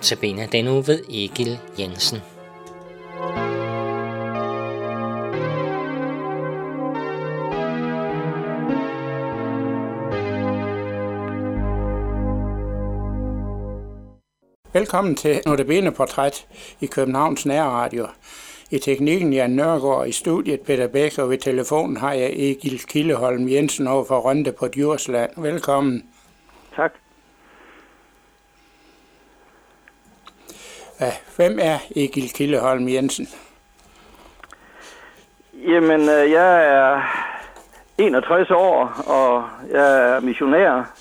Tabene den uge ved Egil Jensen. Velkommen til Notabene Portræt i Københavns Nærradio. I teknikken Jan Nørgaard, i studiet Peter Bæk, og ved telefonen har jeg Egil Kildeholm Jensen over for Rønde på Djursland. Velkommen. Tak. Ja, hvem er Egil Kildeholm Jensen? Jamen, øh, jeg er 61 år, og jeg er missionær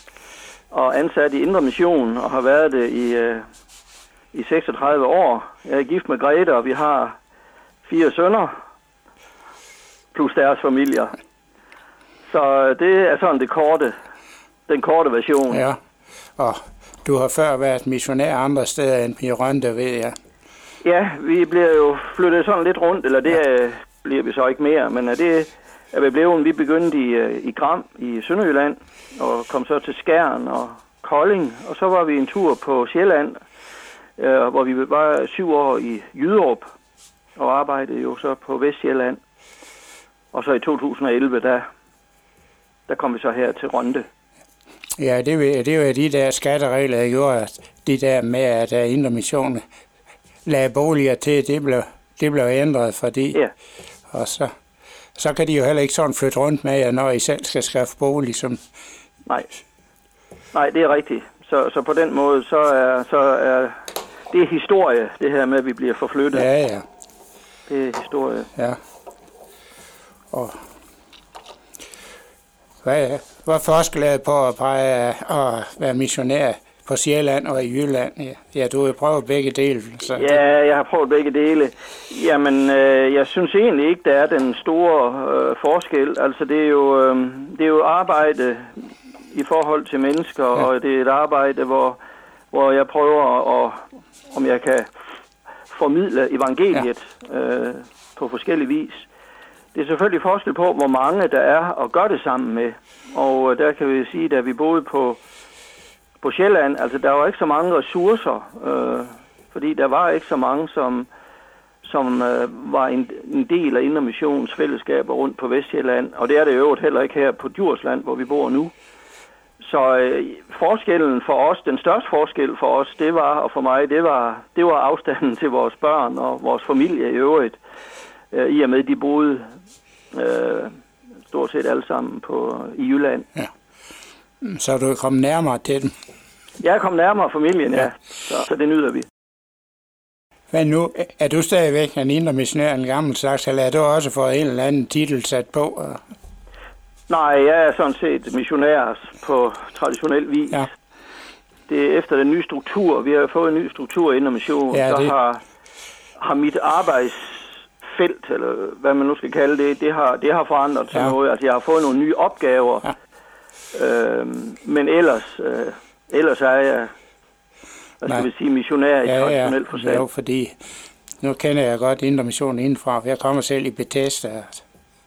og ansat i Indre Mission, og har været det i, øh, i 36 år. Jeg er gift med Grete, og vi har fire sønner, plus deres familier. Så øh, det er sådan det korte, den korte version. Ja, og du har før været missionær andre steder end i Rønde, ved jeg. Ja, vi bliver jo flyttet sådan lidt rundt, eller det ja. bliver vi så ikke mere, men det er vi blevet, vi begyndte i, øh, i Gram i Sønderjylland, og kom så til Skjern og Kolding, og så var vi en tur på Sjælland, øh, hvor vi var syv år i Jyderup, og arbejdede jo så på Vestjylland. Og så i 2011, der, der kom vi så her til Ronde. Ja, det, er, det jo de der skatteregler, der gjorde, at det der med, at der Indre Mission lagde boliger til, det blev, det blev ændret, fordi... Ja. Og så, så kan de jo heller ikke sådan flytte rundt med jer, når I selv skal skaffe bolig. Som... Nej. Nej, det er rigtigt. Så, så på den måde, så er, så er det er historie, det her med, at vi bliver forflyttet. Ja, ja. Det er historie. Ja. Og hvad, er, hvad er forskellen på at, pege, at være missionær på Sjælland og i Jylland? Ja, ja du har prøvet begge dele. Så ja, jeg har prøvet begge dele. Jamen, øh, jeg synes egentlig ikke, der er den store øh, forskel. Altså, det er, jo, øh, det er jo arbejde i forhold til mennesker, ja. og det er et arbejde, hvor, hvor jeg prøver at, om jeg kan formidle evangeliet ja. øh, på forskellige vis. Det er selvfølgelig forskel på, hvor mange der er og gør det sammen med. Og øh, der kan vi sige, at vi boede på, på Sjælland, altså der var ikke så mange ressourcer, øh, fordi der var ikke så mange, som, som øh, var en, en del af Indre Missions fællesskaber rundt på Vestjylland. Og det er det øvrigt heller ikke her på Djursland, hvor vi bor nu. Så øh, forskellen for os, den største forskel for os, det var, og for mig, det var, det var afstanden til vores børn og vores familie i øvrigt, øh, i og med, de boede øh, stort set alle sammen på, i Jylland. Ja. Så er du kommet nærmere til dem? Jeg er kommet nærmere familien, ja. ja. Så, så det nyder vi. Hvad nu? Er du stadigvæk en indre missionær, en gammel slags, eller er du også fået en eller anden titel sat på? Nej, jeg er sådan set missionær på traditionel vis. Ja. Det er efter den nye struktur. Vi har fået en ny struktur inden mission. Ja, det... Så har, har mit arbejdsfelt, eller hvad man nu skal kalde det, det har, det har forandret sig ja. noget. Altså, jeg har fået nogle nye opgaver. Ja. Øhm, men ellers, øh, ellers er jeg, hvad skal Nej. vi sige, missionær i ja, traditionel ja. forstand. Ja, fordi nu kender jeg godt Indre Mission indenfra, for jeg kommer selv i Bethesda.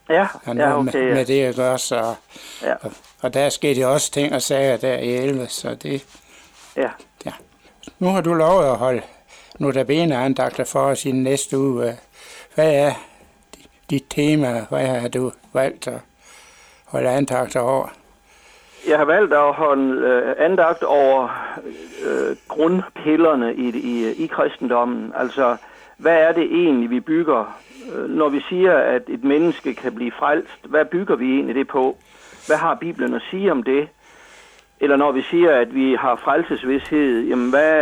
Ja, ja okay. Med, med det at gøre, så... Ja. Og, og der skete også ting og sager der i 11, så det... Ja. ja. Nu har du lovet at holde notabene andagter for os i næste uge. Hvad er dit tema? Hvad har du valgt at holde andagt over? Jeg har valgt at holde øh, andagt over øh, grundpillerne i, i, i kristendommen. Altså, hvad er det egentlig, vi bygger øh, når vi siger, at et menneske kan blive frelst, hvad bygger vi egentlig det på? Hvad har Bibelen at sige om det? Eller når vi siger, at vi har frelsesvidshed, jamen hvad,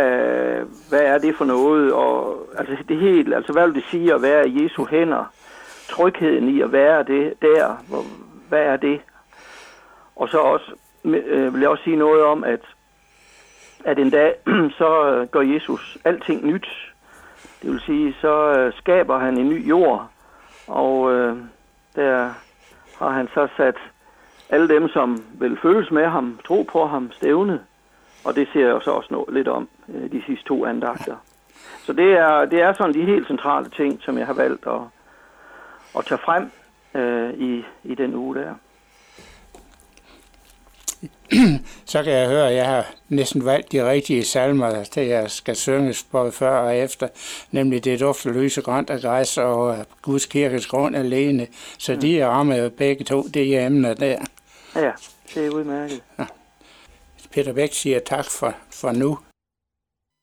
hvad er det for noget? Og, altså det helt, altså hvad vil det sige at være i Jesu hænder? Trygheden i at være det der, hvor, hvad er det? Og så også, øh, vil jeg også sige noget om, at, at en dag, så gør Jesus alting nyt. Det vil sige, så øh, skaber han en ny jord, og øh, der har han så sat alle dem, som vil føles med ham, tro på ham, stævne. Og det ser jeg så også noget, lidt om øh, de sidste to andagter. Så det er, det er sådan de helt centrale ting, som jeg har valgt at, at tage frem øh, i, i den uge der. Så kan jeg høre, at jeg har næsten valgt de rigtige salmer, til jeg skal synges både før og efter, nemlig det dufter lyse grønt og græs og Guds kirkes grund alene. Så mm. de rammer jo begge to, det er emner der. Ja, det er udmærket. Ja. Peter Bæk siger tak for, for nu.